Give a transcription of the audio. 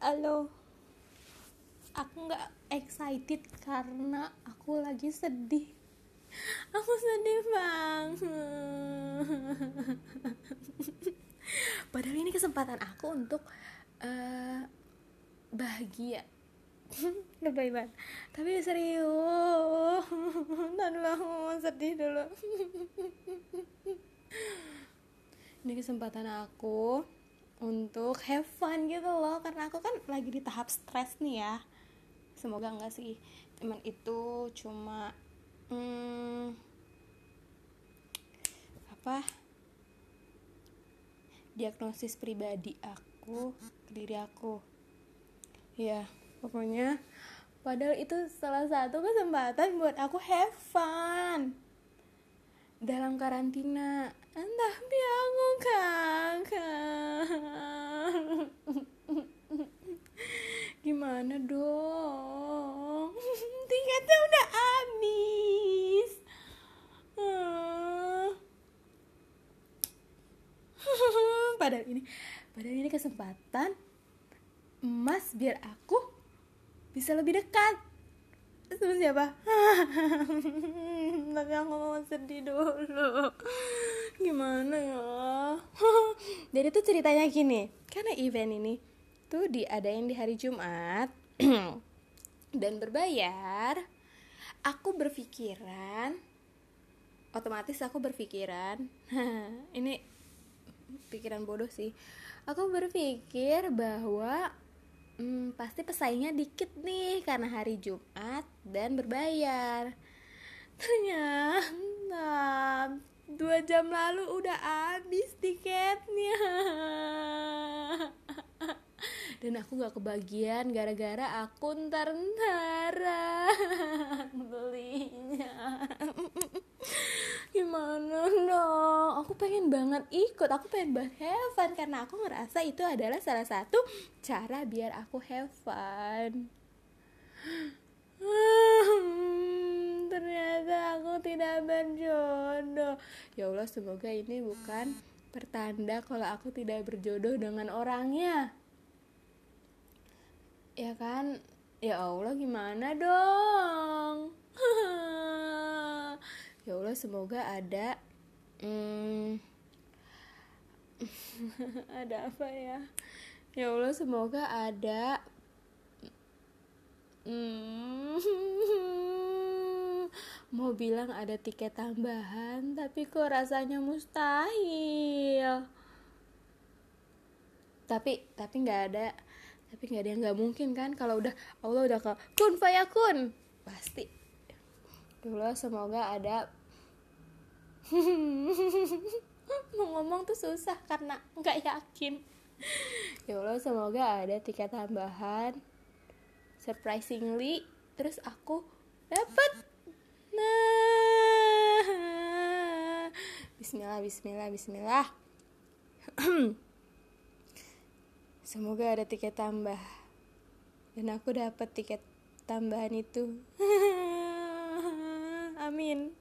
halo. Aku nggak excited karena aku lagi sedih. Aku sedih banget. Padahal ini kesempatan aku untuk uh, bahagia. Lebay banget. Tapi serius. Dan aku sedih dulu. Ini kesempatan aku untuk have fun gitu loh. Karena aku kan lagi di tahap stres nih ya. Semoga enggak sih. Cuman itu cuma hmm, apa? Diagnosis pribadi aku ke diri aku. Ya pokoknya. Padahal itu salah satu kesempatan buat aku have fun dalam karantina. Tapi aku kangen gimana dong? Tiketnya udah habis. Padahal ini padahal ini kesempatan emas biar aku bisa lebih dekat. Sama siapa tapi aku mau sedih dulu. Gimana ya? Jadi tuh ceritanya gini karena event ini tuh diadain di hari Jumat dan berbayar aku berpikiran otomatis aku berpikiran ini pikiran bodoh sih aku berpikir bahwa hmm, pasti pesaingnya dikit nih karena hari Jumat dan berbayar ternyata dua jam lalu udah habis tiketnya. Dan aku gak kebagian gara-gara aku ntar-ntar belinya. Gimana dong aku pengen banget ikut. Aku pengen banget have fun karena aku ngerasa itu adalah salah satu cara biar aku have fun ternyata aku tidak berjodoh. Ya Allah semoga ini bukan pertanda kalau aku tidak berjodoh dengan orangnya. Ya kan? Ya Allah gimana dong? Ya Allah semoga ada hmm, ada apa ya? Ya Allah semoga ada hmm, mau bilang ada tiket tambahan tapi kok rasanya mustahil. Tapi tapi nggak ada. Tapi nggak ada yang nggak mungkin kan? Kalau udah Allah udah ke kun fayakun pasti. Dulu semoga ada. Mau ngomong tuh susah karena nggak yakin. Ya Allah semoga ada tiket tambahan. Surprisingly terus aku dapat Bismillah Bismillah Bismillah. Semoga ada tiket tambah. Dan aku dapat tiket tambahan itu. Amin